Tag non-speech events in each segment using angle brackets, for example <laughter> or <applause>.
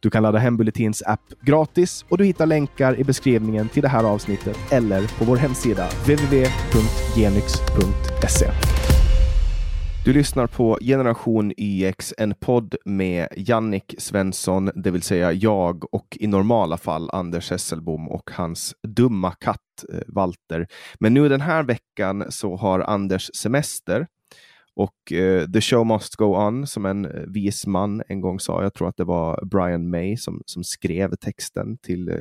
Du kan ladda hem Bulletins app gratis och du hittar länkar i beskrivningen till det här avsnittet eller på vår hemsida www.genyx.se. Du lyssnar på Generation YX, en podd med Jannik Svensson, det vill säga jag och i normala fall Anders Hesselbom och hans dumma katt eh, Walter. Men nu den här veckan så har Anders semester och uh, The show must go on, som en eh, vis man en gång sa. Jag tror att det var Brian May som, som skrev texten till, uh,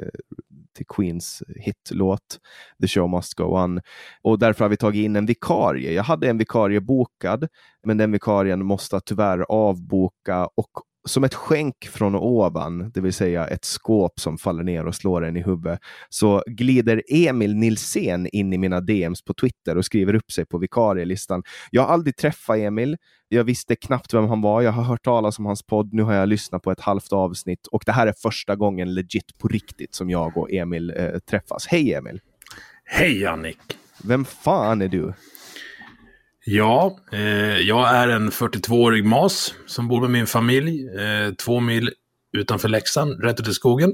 till Queens hitlåt The show must go on. Och därför har vi tagit in en vikarie. Jag hade en vikarie bokad, men den vikarien måste tyvärr avboka och som ett skänk från ovan, det vill säga ett skåp som faller ner och slår en i huvudet, så glider Emil Nilsén in i mina DMs på Twitter och skriver upp sig på vikarielistan. Jag har aldrig träffat Emil. Jag visste knappt vem han var. Jag har hört talas om hans podd. Nu har jag lyssnat på ett halvt avsnitt och det här är första gången legit på riktigt som jag och Emil eh, träffas. Hej Emil! Hej Jannik! Vem fan är du? Ja, eh, jag är en 42-årig mas som bor med min familj eh, två mil utanför Leksand, rätt ut i skogen.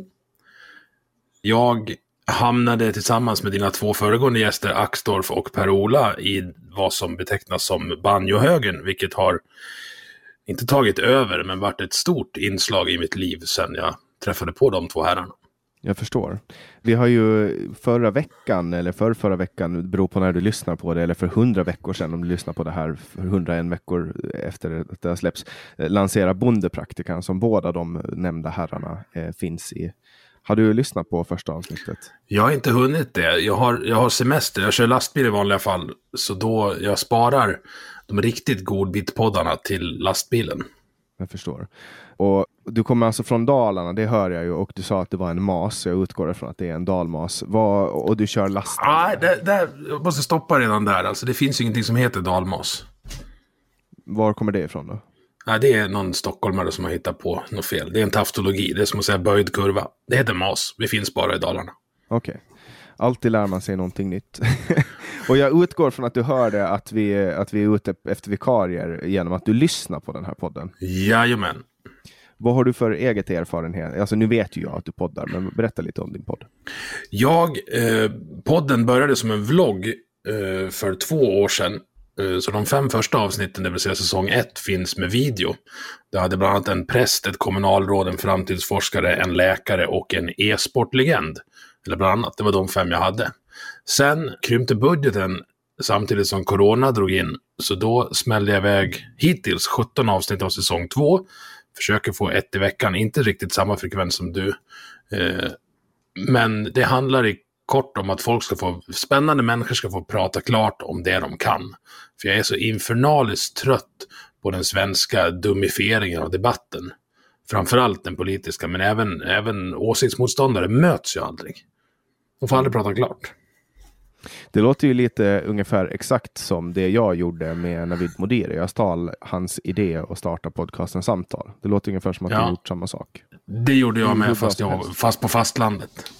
Jag hamnade tillsammans med dina två föregående gäster, Axdorf och Per-Ola, i vad som betecknas som banjohögen, vilket har inte tagit över, men varit ett stort inslag i mitt liv sedan jag träffade på de två herrarna. Jag förstår. Vi har ju förra veckan, eller för förra veckan, beror på när du lyssnar på det, eller för hundra veckor sedan om du lyssnar på det här, för 101 veckor efter att det har släppts, eh, lansera Bondepraktikan som båda de nämnda herrarna eh, finns i. Har du lyssnat på första avsnittet? Jag har inte hunnit det. Jag har, jag har semester, jag kör lastbil i vanliga fall, så då jag sparar de riktigt godbitpoddarna till lastbilen. Jag förstår. Och du kommer alltså från Dalarna, det hör jag ju, och du sa att det var en mas. Jag utgår ifrån att det är en dalmas. Vad, och du kör lastbil? Nej, det, det, jag måste stoppa redan där. Alltså, det finns ju ingenting som heter dalmas. Var kommer det ifrån då? Nej, det är någon stockholmare som har hittat på något fel. Det är en taftologi. Det är som att säga böjd kurva. Det heter mas. Det finns bara i Dalarna. Okej. Okay. Alltid lär man sig någonting nytt. <laughs> och jag utgår från att du hörde att vi, att vi är ute efter vikarier genom att du lyssnar på den här podden. Jajamän. Vad har du för eget erfarenhet? Alltså nu vet ju jag att du poddar, men berätta lite om din podd. Jag, eh, podden började som en vlogg eh, för två år sedan. Eh, så de fem första avsnitten, det vill säga säsong ett, finns med video. Det hade bland annat en präst, ett kommunalråd, en framtidsforskare, en läkare och en e-sportlegend. Eller bland annat, det var de fem jag hade. Sen krympte budgeten samtidigt som corona drog in. Så då smällde jag iväg hittills 17 avsnitt av säsong två försöker få ett i veckan, inte riktigt samma frekvens som du. Eh, men det handlar i kort om att folk ska få, spännande människor ska få prata klart om det de kan. För jag är så infernaliskt trött på den svenska dumifieringen av debatten. Framförallt den politiska, men även, även åsiktsmotståndare möts ju aldrig. De får aldrig prata klart. Det låter ju lite ungefär exakt som det jag gjorde med Navid Modiri. Jag stal hans idé att starta podcasten Samtal. Det låter ungefär som att ja. du gjort samma sak. Det gjorde jag med, fast, jag, fast på fastlandet.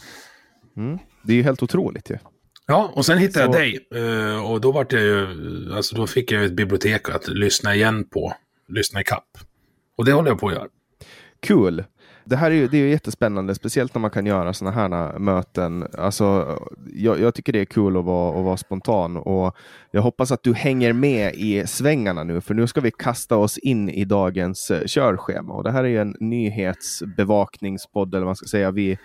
Mm. Det är ju helt otroligt ju. Ja, och sen hittade Så... jag dig. Eh, och då, vart jag ju, alltså då fick jag ett bibliotek att lyssna igen på. Lyssna i kapp. Och det håller jag på att göra. Kul det här är ju, det är jättespännande, speciellt när man kan göra sådana här möten. Alltså, jag, jag, tycker det är kul att vara, att vara spontan och jag hoppas att du hänger med i svängarna nu, för nu ska vi kasta oss in i dagens eh, körschema. Och det här är ju en nyhetsbevakningspodd, eller vad man ska säga. Vi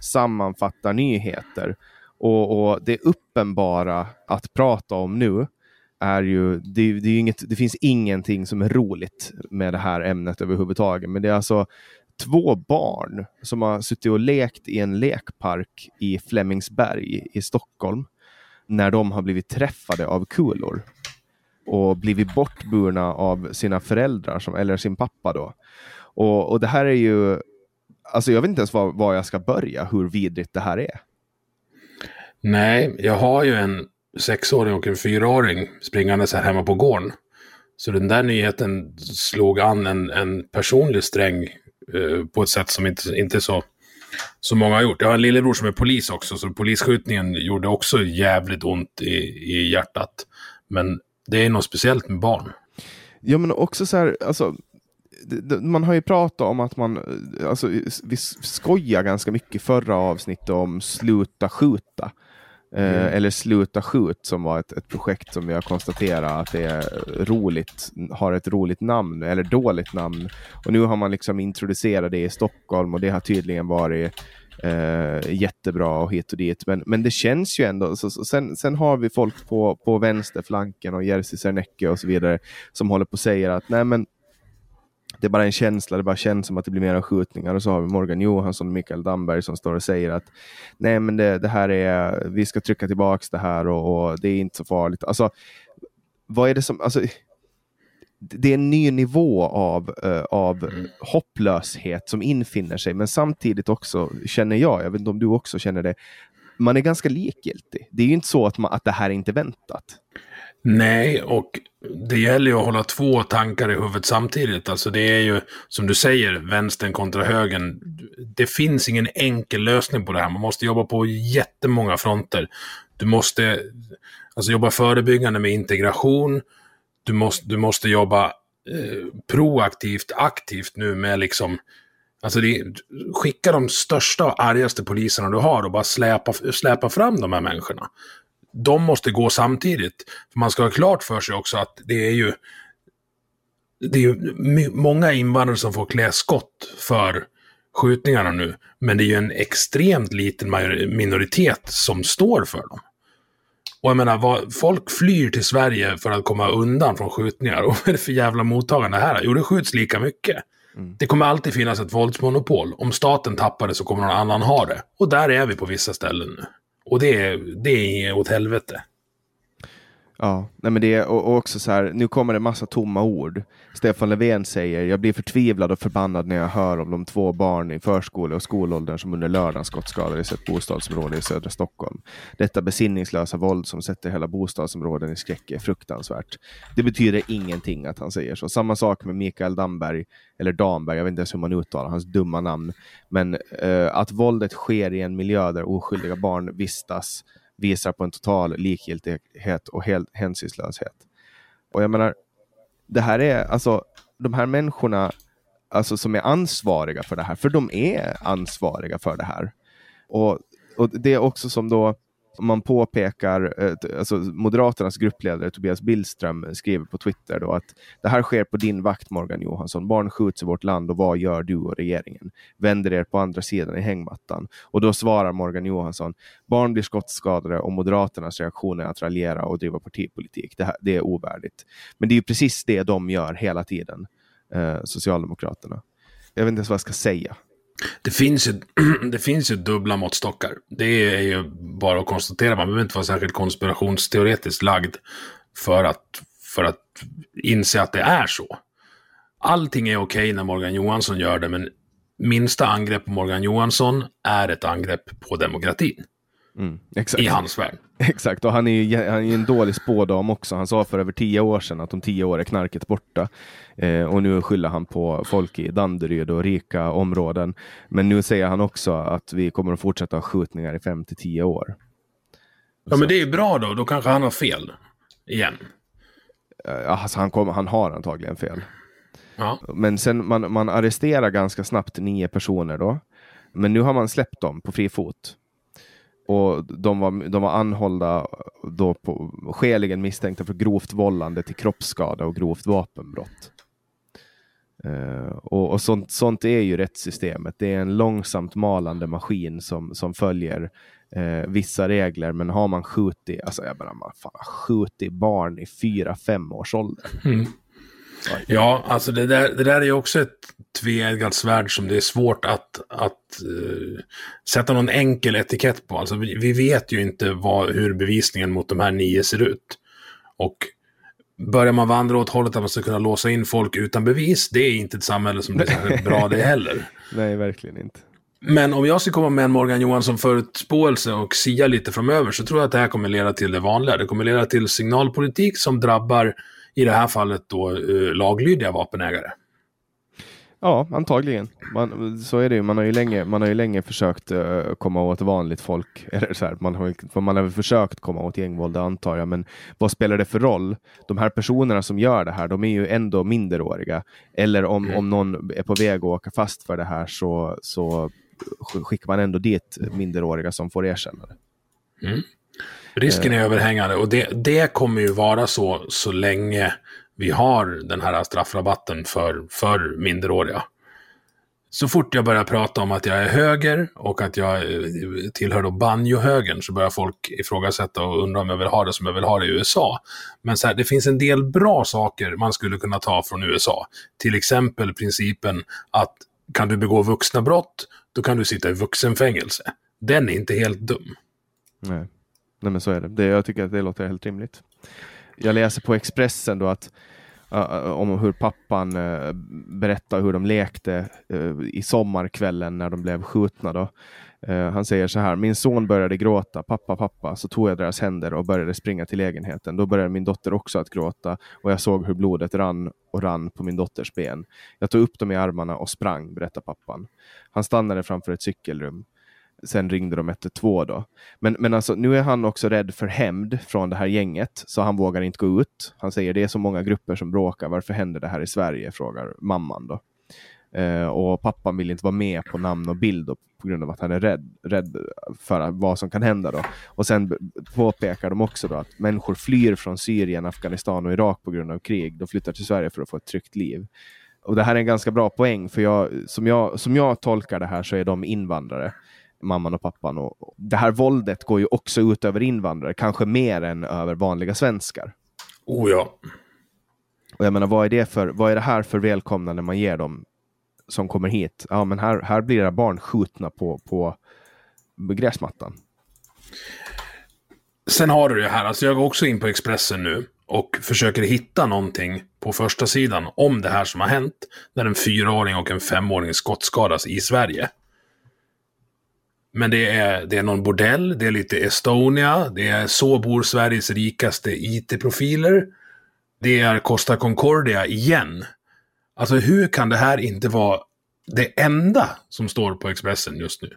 sammanfattar nyheter. Och, och det uppenbara att prata om nu är ju, det, det, är inget, det finns ingenting som är roligt med det här ämnet överhuvudtaget. Men det är alltså två barn som har suttit och lekt i en lekpark i Flemingsberg i Stockholm när de har blivit träffade av kulor och blivit bortburna av sina föräldrar, som, eller sin pappa. då. Och, och det här är ju, alltså jag vet inte ens var, var jag ska börja, hur vidrigt det här är. Nej, jag har ju en sexåring och en fyraåring springande så här hemma på gården. Så den där nyheten slog an en, en personlig sträng Eh, på ett sätt som inte, inte så, så många har gjort. Jag har en lillebror som är polis också, så polisskjutningen gjorde också jävligt ont i, i hjärtat. Men det är något speciellt med barn. Ja, men också så här, alltså, man har ju pratat om att man, alltså, vi skojar ganska mycket förra avsnittet om sluta skjuta. Eh, mm. eller Sluta skjut som var ett, ett projekt som vi har konstaterat att det är roligt, har ett roligt namn eller dåligt namn. Och nu har man liksom introducerat det i Stockholm och det har tydligen varit eh, jättebra och hit och dit. Men, men det känns ju ändå. Så, så, sen, sen har vi folk på, på vänsterflanken och Jerzy Sernecke och så vidare som håller på att säga att nej men det är bara en känsla, det bara känns som att det blir mera skjutningar. Och så har vi Morgan Johansson och Mikael Damberg som står och säger att nej, men det, det här är, vi ska trycka tillbaks det här och, och, det är inte så farligt. Alltså, vad är det som, alltså, det är en ny nivå av, uh, av mm. hopplöshet som infinner sig, men samtidigt också känner jag, jag vet inte om du också känner det, man är ganska likgiltig. Det är ju inte så att, man, att det här är inte väntat. Nej, och det gäller ju att hålla två tankar i huvudet samtidigt. Alltså det är ju, som du säger, vänstern kontra högern. Det finns ingen enkel lösning på det här. Man måste jobba på jättemånga fronter. Du måste alltså, jobba förebyggande med integration. Du måste, du måste jobba eh, proaktivt, aktivt nu med liksom Alltså det, skicka de största och argaste poliserna du har och bara släpa, släpa fram de här människorna de måste gå samtidigt. För man ska ha klart för sig också att det är ju det är ju många invandrare som får klä skott för skjutningarna nu. Men det är ju en extremt liten minoritet som står för dem. Och jag menar, vad, folk flyr till Sverige för att komma undan från skjutningar. <laughs> Och vad är det för jävla mottagande här? Jo, det skjuts lika mycket. Mm. Det kommer alltid finnas ett våldsmonopol. Om staten tappar det så kommer någon annan ha det. Och där är vi på vissa ställen nu. Och det, det är åt helvete. Ja, nej men det, och, och också så här, nu kommer det massa tomma ord. Stefan Löfven säger, jag blir förtvivlad och förbannad när jag hör om de två barn i förskole och skolåldern som under lördagen skottskadades i ett bostadsområde i södra Stockholm. Detta besinningslösa våld som sätter hela bostadsområden i skräck är fruktansvärt. Det betyder ingenting att han säger så. Samma sak med Mikael Damberg, eller Damberg, jag vet inte ens hur man uttalar hans dumma namn. Men eh, att våldet sker i en miljö där oskyldiga barn vistas visar på en total likgiltighet och helt hänsynslöshet. Och jag menar, det här är alltså de här människorna alltså, som är ansvariga för det här, för de är ansvariga för det här. Och, och det är också som då man påpekar, eh, alltså Moderaternas gruppledare Tobias Billström skriver på Twitter då att det här sker på din vakt Morgan Johansson. Barn skjuts i vårt land och vad gör du och regeringen? Vänder er på andra sidan i hängmattan. Och då svarar Morgan Johansson, barn blir skottskadade och Moderaternas reaktion är att raljera och driva partipolitik. Det, här, det är ovärdigt. Men det är precis det de gör hela tiden, eh, Socialdemokraterna. Jag vet inte ens vad jag ska säga. Det finns, ju, <clears throat> det finns ju dubbla måttstockar. Det är ju bara att konstatera. Man behöver inte vara särskilt konspirationsteoretiskt lagd för att, för att inse att det är så. Allting är okej när Morgan Johansson gör det, men minsta angrepp på Morgan Johansson är ett angrepp på demokratin. Mm, I hans värld. <laughs> Exakt, och han är ju han är en dålig spådam också. Han sa för över tio år sedan att om tio år är knarket borta. Eh, och nu skyller han på folk i Danderyd och rika områden. Men nu säger han också att vi kommer att fortsätta ha skjutningar i fem till tio år. Ja, men det är ju bra då. Då kanske han har fel. Igen. Eh, alltså han, kom, han har antagligen fel. Ja. Men sen man, man arresterar ganska snabbt nio personer då. Men nu har man släppt dem på fri fot. Och de var, de var anhållda då på skäligen misstänkta för grovt vållande till kroppsskada och grovt vapenbrott. Uh, och, och sånt, sånt, är ju rättssystemet. Det är en långsamt malande maskin som, som följer uh, vissa regler. Men har man skjutit, alltså jag menar, man fan, skjutit barn i fyra, fem års ålder. Mm. Ja, alltså det där, det där är ju också ett tveeggat svärd som det är svårt att, att uh, sätta någon enkel etikett på. Alltså vi, vi vet ju inte vad, hur bevisningen mot de här nio ser ut. Och börjar man vandra åt hållet att man ska kunna låsa in folk utan bevis, det är inte ett samhälle som blir <laughs> bra det heller. Nej, verkligen inte. Men om jag ska komma med en Morgan Johansson förutspåelse och sia lite framöver så tror jag att det här kommer leda till det vanliga. Det kommer leda till signalpolitik som drabbar, i det här fallet då, eh, laglydiga vapenägare. Ja, antagligen. Man, så är det ju. Man har ju länge, man har ju länge försökt uh, komma åt vanligt folk. <laughs> Eller så här, man, har, man har väl försökt komma åt gängvåld, antar jag. Men vad spelar det för roll? De här personerna som gör det här, de är ju ändå minderåriga. Eller om, mm. om någon är på väg att åka fast för det här så, så skickar man ändå dit minderåriga som får erkänna det. Mm. Risken är uh, överhängande och det, det kommer ju vara så så länge vi har den här straffrabatten för, för minderåriga. Så fort jag börjar prata om att jag är höger och att jag eh, tillhör då banjohögern så börjar folk ifrågasätta och undra om jag vill ha det som jag vill ha det i USA. Men så här, det finns en del bra saker man skulle kunna ta från USA. Till exempel principen att kan du begå vuxna brott, då kan du sitta i vuxenfängelse. Den är inte helt dum. Nej, Nej men så är det. det. Jag tycker att det låter helt rimligt. Jag läser på Expressen då att uh, om hur pappan uh, berättar hur de lekte uh, i sommarkvällen när de blev skjutna. Då. han säger så här, min son började gråta, pappa, pappa, så tog jag deras händer och började springa till lägenheten. Då började min dotter också att gråta och jag såg hur blodet rann och rann på min dotters ben. Jag tog upp dem i armarna och sprang, berättar pappan. Han stannade framför ett cykelrum. Sen ringde de 112 då. Men, men alltså, nu är han också rädd för hämnd från det här gänget, så han vågar inte gå ut. Han säger det är så många grupper som bråkar, varför händer det här i Sverige? frågar mamman då. Eh, och pappan vill inte vara med på namn och bild då, på grund av att han är rädd, rädd för vad som kan hända. Då. Och sen påpekar de också då att människor flyr från Syrien, Afghanistan och Irak på grund av krig. De flyttar till Sverige för att få ett tryggt liv. Och det här är en ganska bra poäng, för jag, som, jag, som jag tolkar det här så är de invandrare mamman och pappan. Och det här våldet går ju också ut över invandrare, kanske mer än över vanliga svenskar. Oh ja. Och jag menar, vad är det, för, vad är det här för välkomnande man ger dem som kommer hit? Ja, men här, här blir era barn skjutna på, på gräsmattan. Sen har du det här, alltså jag går också in på Expressen nu och försöker hitta någonting på första sidan om det här som har hänt när en fyraåring och en femåring skottskadas i Sverige. Men det är, det är någon bordell, det är lite Estonia, det är Så bor Sveriges rikaste IT-profiler. Det är Costa Concordia igen. Alltså hur kan det här inte vara det enda som står på Expressen just nu?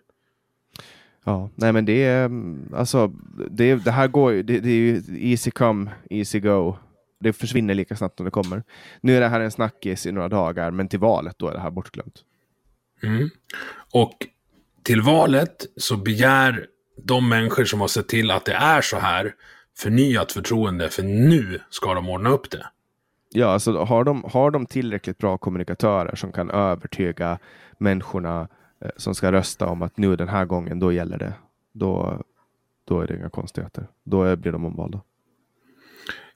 Ja, nej men det är alltså det, det här går ju, det, det är ju easy come, easy go. Det försvinner lika snabbt som det kommer. Nu är det här en snackis i några dagar, men till valet då är det här bortglömt. Mm. Och till valet så begär de människor som har sett till att det är så här förnyat förtroende, för nu ska de ordna upp det. Ja, alltså har de, har de tillräckligt bra kommunikatörer som kan övertyga människorna eh, som ska rösta om att nu den här gången, då gäller det. Då, då är det inga konstigheter. Då blir de omvalda.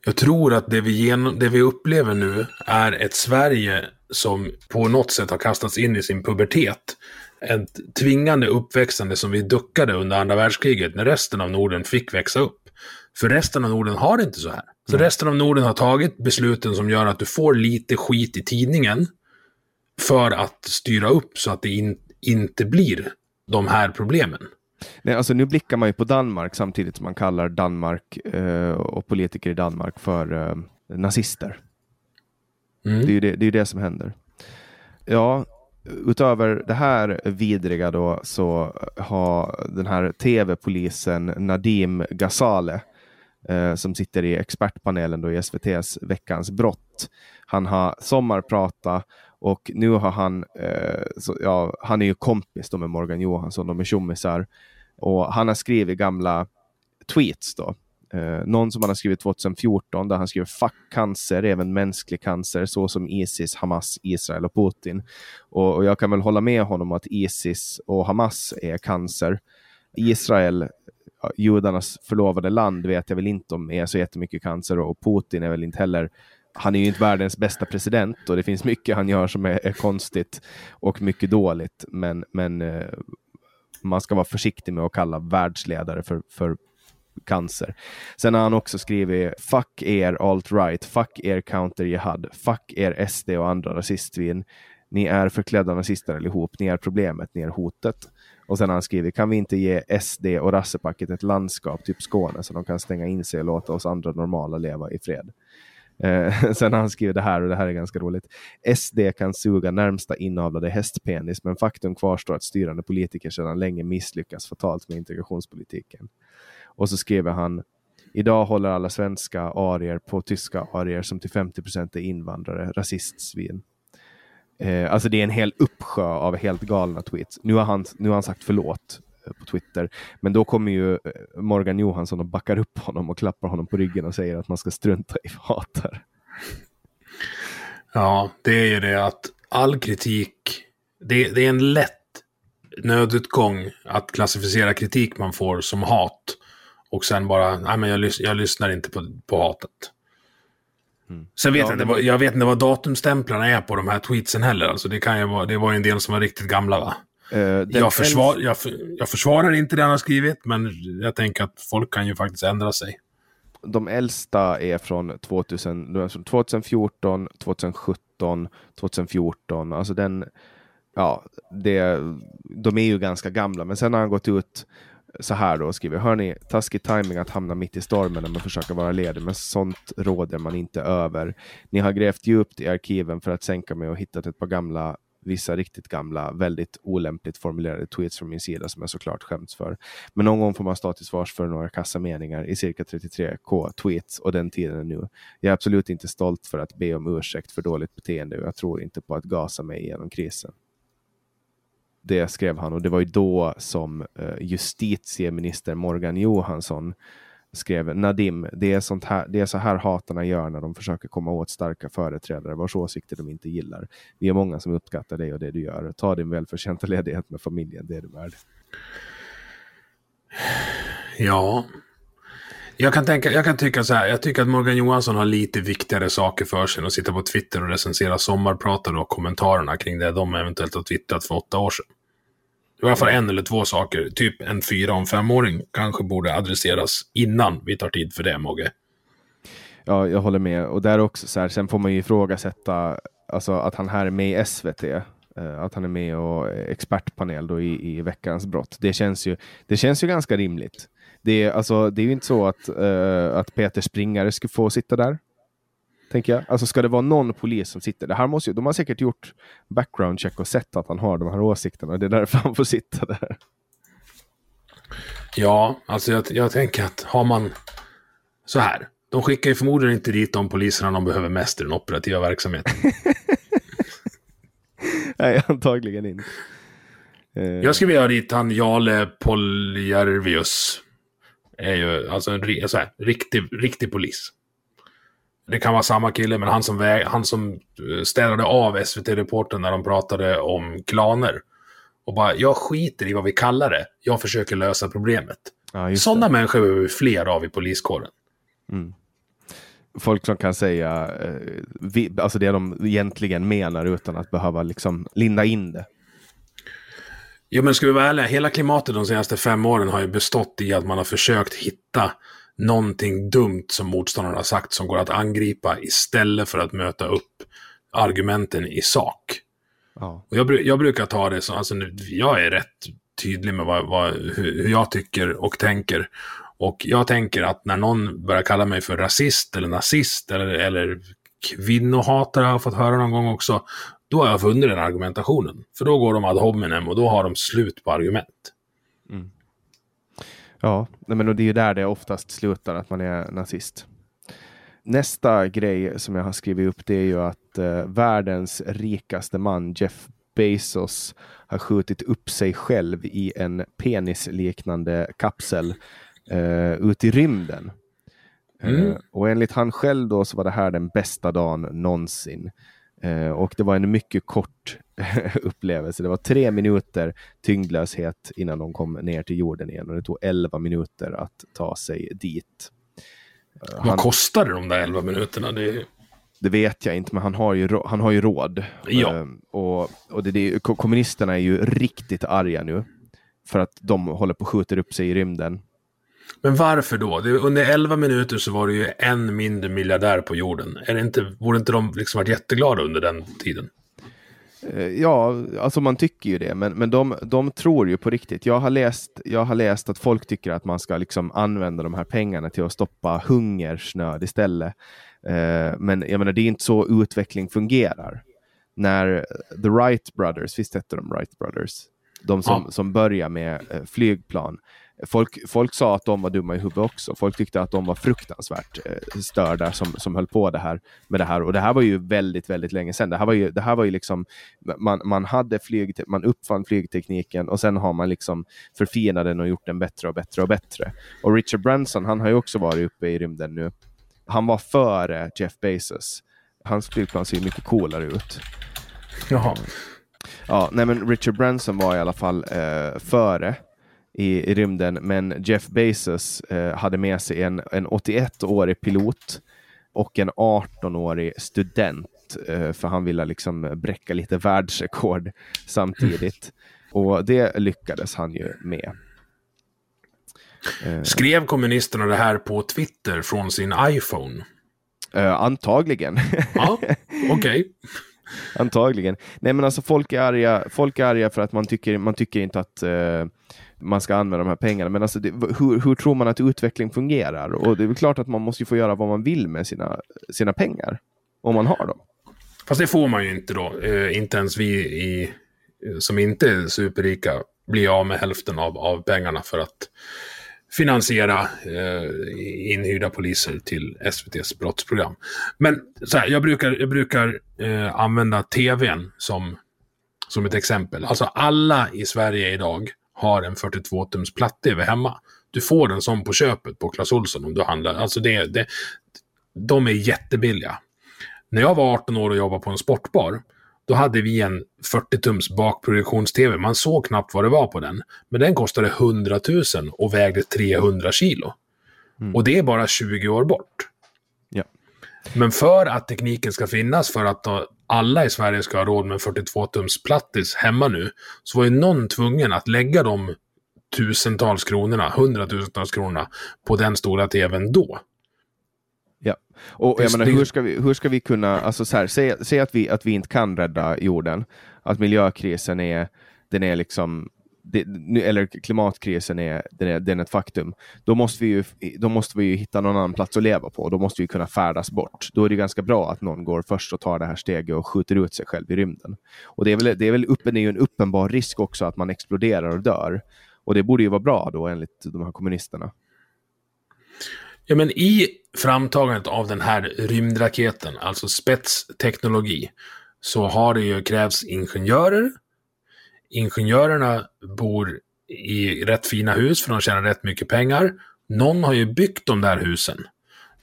Jag tror att det vi, genom, det vi upplever nu är ett Sverige som på något sätt har kastats in i sin pubertet ett tvingande uppväxande som vi duckade under andra världskriget när resten av Norden fick växa upp. För resten av Norden har det inte så här. Så mm. resten av Norden har tagit besluten som gör att du får lite skit i tidningen för att styra upp så att det in, inte blir de här problemen. Nej, alltså nu blickar man ju på Danmark samtidigt som man kallar Danmark eh, och politiker i Danmark för eh, nazister. Mm. Det är ju det, det, är det som händer. Ja, utöver det här vidriga då så har den här tv-polisen Nadim Ghazale eh, som sitter i expertpanelen då i SVTs Veckans brott. Han har sommarprata och nu har han, eh, så, ja, han är ju kompis då med Morgan Johansson, de är tjommisar. Och han har skrivit gamla tweets då Eh, någon som han har skrivit 2014 där han skriver fuck cancer, även mänsklig cancer, så som Isis, Hamas, Israel och Putin. Och, och, jag kan väl hålla med honom att Isis och Hamas är cancer. Israel, judarnas förlovade land, vet jag väl inte om är så jättemycket cancer och Putin är väl inte heller han är ju inte världens bästa president och det finns mycket han gör som är, är konstigt och mycket dåligt. Men, men eh, man ska vara försiktig med att kalla världsledare för, för cancer. Sen har han också skrivit Fuck er alt-right, fuck er counter-jihad, fuck er SD och andra rasistvin. Ni är förklädda nazister allihop. Ni är problemet, ni är hotet. Och sen har han skrivit, kan vi inte ge SD och rassepacket ett landskap, typ Skåne, så de kan stänga in sig och låta oss andra normala leva i fred? Eh, <laughs> sen har han skrivit det här och det här är ganska roligt. SD kan suga närmsta inavlade hästpenis, men faktum kvarstår att styrande politiker sedan länge misslyckas fatalt med integrationspolitiken. Och så skriver han Idag håller alla svenska arier på tyska arier som till 50 procent är invandrare, rasistsvin. Eh, alltså det är en hel uppsjö av helt galna tweets. Nu har han, nu har han sagt förlåt eh, på Twitter, men då kommer ju eh, Morgan Johansson och backar upp honom och klappar honom på ryggen och säger att man ska strunta i hatar. Ja, det är ju det att all kritik, det, det är en lätt nödutgång att klassificera kritik man får som hat. Och sen bara, nej men jag, lys jag lyssnar inte på, på hatet. Mm. Sen vet ja, jag, inte, var... jag vet inte vad datumstämplarna är på de här tweetsen heller. Alltså det, kan ju vara, det var ju en del som var riktigt gamla va? Uh, jag, försvar, jag, jag, försvarar inte det han har skrivit, men jag tänker att folk kan ju faktiskt ändra sig. De äldsta är från 2000, 2014, 2017, 2014. Alltså den, ja, det, de är ju ganska gamla, men sen har han gått ut så här då skriver, hörni, taskig timing att hamna mitt i stormen när man försöker vara ledig, men sånt råder man inte över. Ni har grävt djupt i arkiven för att sänka mig och hittat ett par gamla vissa riktigt gamla, väldigt olämpligt formulerade tweets från min sida som jag såklart skämts för. Men någon gång får man stå till svars för några kassa meningar i cirka 33k tweets och den tiden är nu. Jag är absolut inte stolt för att be om ursäkt för dåligt beteende och jag tror inte på att gasa mig igenom krisen. Det skrev han och det var ju då som eh, justitieminister Morgan Johansson skrev Nadim, det är, sånt här, det är så här hatarna gör när de försöker komma åt starka företrädare vars åsikter de inte gillar. Vi är många som uppskattar dig och det du gör. Ta din välförtjänta ledighet med familjen, det är du värd. Ja, jag kan, tänka, jag kan tycka så här, jag tycker att Morgan Johansson har lite viktigare saker för sig än att sitta på Twitter och recensera sommarpratare och kommentarerna kring det de eventuellt har twittrat för åtta år sedan. I alla fall en eller två saker, typ en fyra och en femåring, kanske borde adresseras innan vi tar tid för det, Mogge. Ja, jag håller med. Och där också så här, sen får man ju ifrågasätta alltså, att han här är med i SVT. Eh, att han är med och expertpanel då i, i veckans brott. Det känns ju, det känns ju ganska rimligt. Det är, alltså, det är ju inte så att, uh, att Peter Springare skulle få sitta där. Tänker jag. Alltså ska det vara någon polis som sitter, det här måste ju, de har säkert gjort background check och sett att han har de här åsikterna. Det är därför han får sitta där. Ja, alltså jag, jag tänker att har man så här. De skickar ju förmodligen inte dit de poliserna de behöver mest i den operativa verksamheten. <laughs> Nej, antagligen inte. Uh... Jag skulle vilja ha dit han Jale Poljärvius. Är ju alltså en så här, riktig, riktig polis. Det kan vara samma kille, men han som, väg, han som eh, städade av SVT-reporten när de pratade om klaner. Och bara, jag skiter i vad vi kallar det. Jag försöker lösa problemet. Ja, Sådana människor behöver vi fler av i poliskåren. Mm. Folk som kan säga eh, vi, alltså det de egentligen menar utan att behöva liksom linda in det. Jo, men ska vi vara ärliga, hela klimatet de senaste fem åren har ju bestått i att man har försökt hitta någonting dumt som motståndaren har sagt som går att angripa istället för att möta upp argumenten i sak. Ja. Och jag, jag, brukar ta det som, alltså jag är rätt tydlig med vad, vad, hur jag tycker och tänker. Och jag tänker att när någon börjar kalla mig för rasist eller nazist eller, eller kvinnohatare har jag fått höra någon gång också, då har jag funnit den argumentationen. För då går de ad hominem och då har de slut på argument. Mm. Ja, men det är ju där det oftast slutar, att man är nazist. Nästa grej som jag har skrivit upp det är ju att eh, världens rikaste man Jeff Bezos har skjutit upp sig själv i en penisliknande kapsel eh, ut i rymden. Eh, mm. Uh, och enligt han själv då så var det här den bästa dagen någonsin. Uh, och det var en mycket kort <laughs> upplevelse. Det var tre minuter tyngdlöshet innan de kom ner till jorden igen och det tog elva minuter att ta sig dit. Eh, Vad kostade de där elva minuterna? Det... det... vet jag inte, men han har ju, han har ju råd. Ja. Um, och, och det, det, kommunisterna är ju riktigt arga nu för att de håller på att skjuta upp sig i rymden. Men varför då? Det, under 11 minuter så var det ju en mindre miljardär på jorden. Är det inte, borde inte de liksom varit jätteglada under den tiden? Eh, ja, alltså man tycker ju det, men, men de, de tror ju på riktigt. Jag har, läst, jag har läst att folk tycker att man ska liksom använda de här pengarna till att stoppa hungersnöd istället. Eh, men jag menar, det är inte så utveckling fungerar. När The Wright Brothers, visst hette de Wright Brothers? De som, ja. som börjar med eh, flygplan. Folk, folk sa att de var dumma i huvudet också. Folk tyckte att de var fruktansvärt eh, störda som, som höll på det här, med det här. Och det här var ju väldigt, väldigt länge sedan. Det här var ju, det här var ju liksom, man, man, hade flyg, man uppfann flygtekniken och sen har man liksom förfinat den och gjort den bättre och bättre och bättre. Och Richard Branson, han har ju också varit uppe i rymden nu. Han var före Jeff Bezos. Hans flygplan ser mycket coolare ut. Jaha. Ja, nej men Richard Branson var i alla fall eh, före i, i rymden, men Jeff Bezos eh, hade med sig en, en 81-årig pilot och en 18-årig student, eh, för han ville liksom bräcka lite världsrekord samtidigt. <laughs> Och det lyckades han ju med. Eh, Skrev kommunisterna det här på Twitter från sin iPhone? Uh, antagligen. Ja, okej. Okay. <laughs> Antagligen. Nej men alltså folk är arga, folk är arga för att man tycker, man tycker inte att uh, man ska använda de här pengarna. Men alltså det, hur, hur, tror man att utveckling fungerar? Och det är väl klart att man måste få göra vad man vill med sina, sina pengar. Om man har dem. Fast det får man ju inte då. Eh, inte ens vi i, som inte är superrika blir av med hälften av, av pengarna för att finansiera eh, inhyrda poliser till SVTs brottsprogram. Men så här, jag brukar, jag brukar eh, använda tvn som, som ett exempel. Alltså alla i Sverige idag har en 42-tums platt-tv hemma. Du får en sån på köpet på Clas Ohlson om du handlar. Alltså det, det, de är jättebilliga. När jag var 18 år och jobbade på en sportbar, då hade vi en 40-tums bakprojektions-TV. Man såg knappt vad det var på den. Men den kostade 100 000 och vägde 300 kilo. Mm. Och det är bara 20 år bort. Ja. Men för att tekniken ska finnas, för att alla i Sverige ska ha råd med 42-tums plattis hemma nu, så var ju någon tvungen att lägga de tusentals kronorna, hundratusentals kronorna, på den stora tvn då. Ja, och jag menar, hur, ska vi, hur ska vi kunna, alltså så här, säg, säg att, vi, att vi inte kan rädda jorden, att miljökrisen är, den är liksom, det, eller klimatkrisen är, den är, den är ett faktum, då måste, vi ju, då måste vi ju hitta någon annan plats att leva på. Då måste vi kunna färdas bort. Då är det ganska bra att någon går först och tar det här steget och skjuter ut sig själv i rymden. Och det är väl, det är väl uppen, det är ju en uppenbar risk också att man exploderar och dör. Och det borde ju vara bra då enligt de här kommunisterna. Ja, men i framtagandet av den här rymdraketen, alltså spetsteknologi, så har det ju krävts ingenjörer. Ingenjörerna bor i rätt fina hus för de tjänar rätt mycket pengar. Någon har ju byggt de där husen.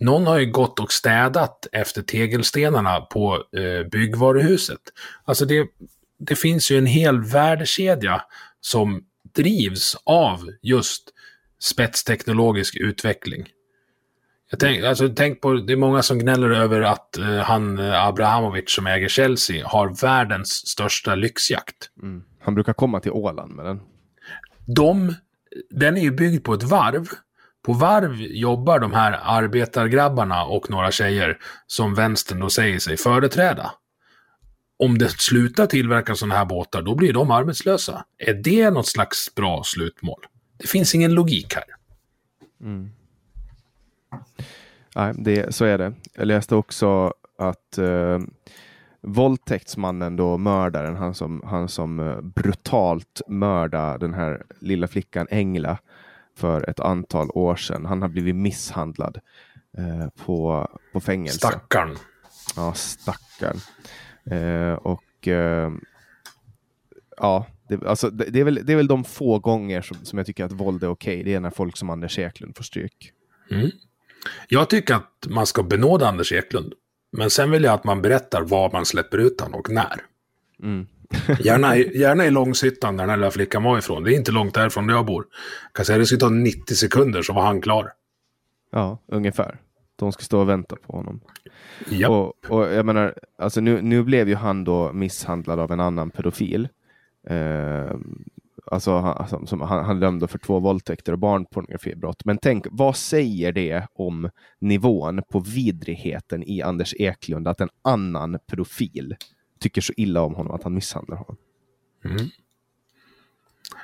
Någon har ju gått och städat efter tegelstenarna på eh, byggvaruhuset. Alltså det, det finns ju en hel värdekedja som drivs av just spetsteknologisk utveckling. Jag tänk, alltså, tänk på, det är många som gnäller över att eh, han eh, Abrahamovic som äger Chelsea har världens största lyxjakt. Mm. Han brukar komma till Åland med den. De, den är ju byggd på ett varv. På varv jobbar de här arbetargrabbarna och några tjejer som vänstern då säger sig företräda. Om det slutar tillverka sådana här båtar, då blir de arbetslösa. Är det något slags bra slutmål? Det finns ingen logik här. Mm. Nej, det, så är det. Jag läste också att eh, våldtäktsmannen, då, mördaren, han som, han som eh, brutalt mördade den här lilla flickan Engla för ett antal år sedan. Han har blivit misshandlad eh, på, på fängelse. Stackarn. Ja, stackarn. Eh, och eh, ja, det, alltså, det, det, är väl, det är väl de få gånger som, som jag tycker att våld är okej. Okay. Det är när folk som Anders Eklund får stryk. Mm. Jag tycker att man ska benåda Anders Eklund. Men sen vill jag att man berättar var man släpper ut honom och när. Mm. <laughs> gärna, gärna i Långshyttan där den här lilla flickan var ifrån. Det är inte långt därifrån där jag bor. Jag kan säga det skulle ta 90 sekunder så var han klar. Ja, ungefär. De ska stå och vänta på honom. Och, och jag menar, alltså nu, nu blev ju han då misshandlad av en annan pedofil. Eh, Alltså, han, alltså, som, han, han dömde för två våldtäkter och barnpornografibrott. Men tänk, vad säger det om nivån på vidrigheten i Anders Eklund att en annan profil tycker så illa om honom att han misshandlar honom. Mm.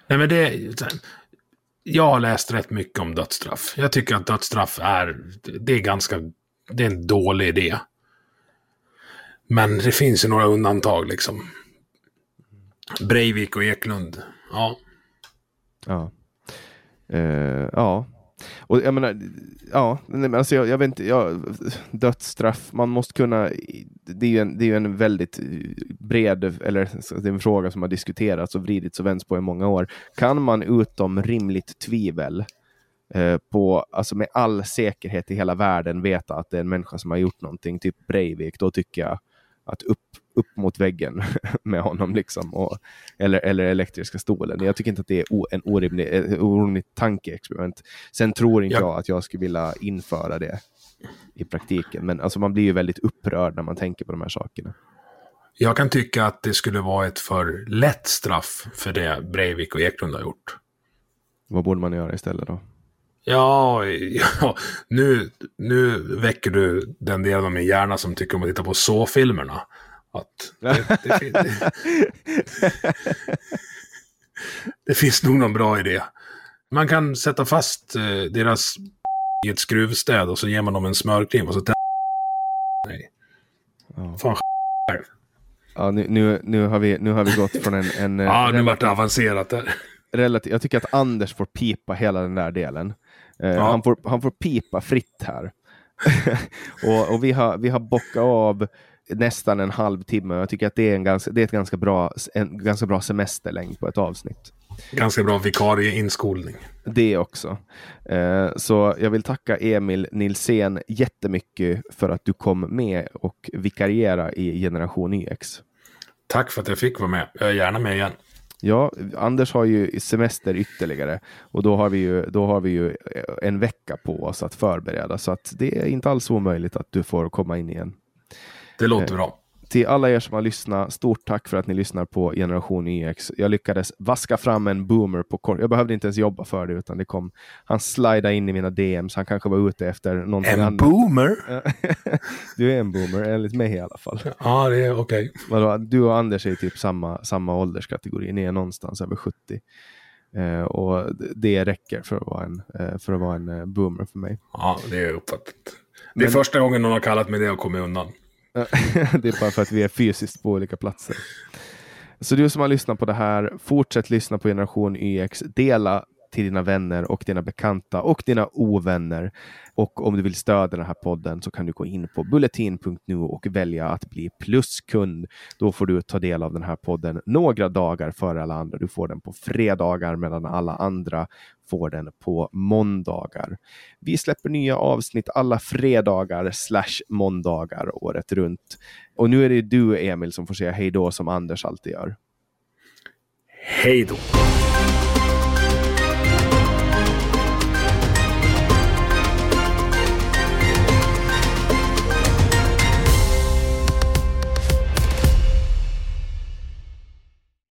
Nej, men det... Jag har läst rätt mycket om dödsstraff. Jag tycker att dödsstraff är... Det är ganska... Det är en dålig idé. Men det finns ju några undantag liksom. Breivik och Eklund. Ja. Ja. Uh, ja. Och jag menar, ja, alltså jag, jag vet inte, ja, dödsstraff, man måste kunna, det är ju en, det är en väldigt bred, eller det är en fråga som har diskuterats och vridits och vänts på i många år. Kan man utom rimligt tvivel eh, på, alltså med all säkerhet i hela världen veta att det är en människa som har gjort någonting, typ Breivik, då tycker jag att upp, upp mot väggen <laughs> med honom, liksom, och, eller, eller elektriska stolen. Jag tycker inte att det är en orimlig, orimlig tankeexperiment. Sen tror inte ja. jag att jag skulle vilja införa det i praktiken, men alltså, man blir ju väldigt upprörd när man tänker på de här sakerna. Jag kan tycka att det skulle vara ett för lätt straff för det Breivik och Eklund har gjort. Vad borde man göra istället då? Ja, ja nu, nu väcker du den delen av min hjärna som tycker om att titta på så-filmerna. Att det, det, det, <laughs> det, finns nog någon bra idé. Man kan sätta fast eh, deras i ett skruvstäd och så ger man dem en smörklim och så Nej. Ja. Fan själv. Ja, nu, nu, nu, har vi, nu har vi gått från en... en <laughs> ja, nu vart det avancerat där. Relativ, jag tycker att Anders får pipa hela den där delen. Eh, ja. han, får, han får pipa fritt här. <laughs> och, och vi, har, vi har bockat av nästan en halvtimme. Jag tycker att det är, en ganska, det är ett ganska bra, en ganska bra semesterlängd på ett avsnitt. Ganska bra vikarie-inskolning. Det också. Eh, så jag vill tacka Emil Nilsén jättemycket för att du kom med och vikariera i Generation YX. Tack för att jag fick vara med. Jag är gärna med igen. Ja, Anders har ju semester ytterligare och då har vi ju, då har vi ju en vecka på oss att förbereda så att det är inte alls omöjligt att du får komma in igen. Det låter bra till alla er som har lyssnat, stort tack för att ni lyssnar på Generation YX. Jag lyckades vaska fram en boomer på kort. Jag behövde inte ens jobba för det, utan det kom. Han slidade in i mina DMs. Han kanske var ute efter någonting en annat. En boomer? <laughs> du är en boomer, enligt mig i alla fall. Ja, det är okej. Okay. Du och Anders är typ samma, samma ålderskategori. Ni är någonstans över 70. Uh, eh, och det räcker för att vara en, uh, för att vara en uh, boomer för mig. Ja, det är uppfattat. Det är Men... första gången någon har kallat mig det och kommit undan. <laughs> det är bara för att vi är fysiskt på olika platser. Så du som har lyssnat på det här, fortsätt lyssna på Generation YX. Dela till dina vänner och dina bekanta och dina ovänner. Och om du vill stödja den här podden så kan du gå in på bulletin.nu och välja att bli pluskund. Då får du ta del av den här podden några dagar före alla andra. Du får den på fredagar medan alla andra får den på måndagar. Vi släpper nya avsnitt alla fredagar slash måndagar året runt. Och nu är det du Emil som får säga hej då som Anders alltid gör. Hej då!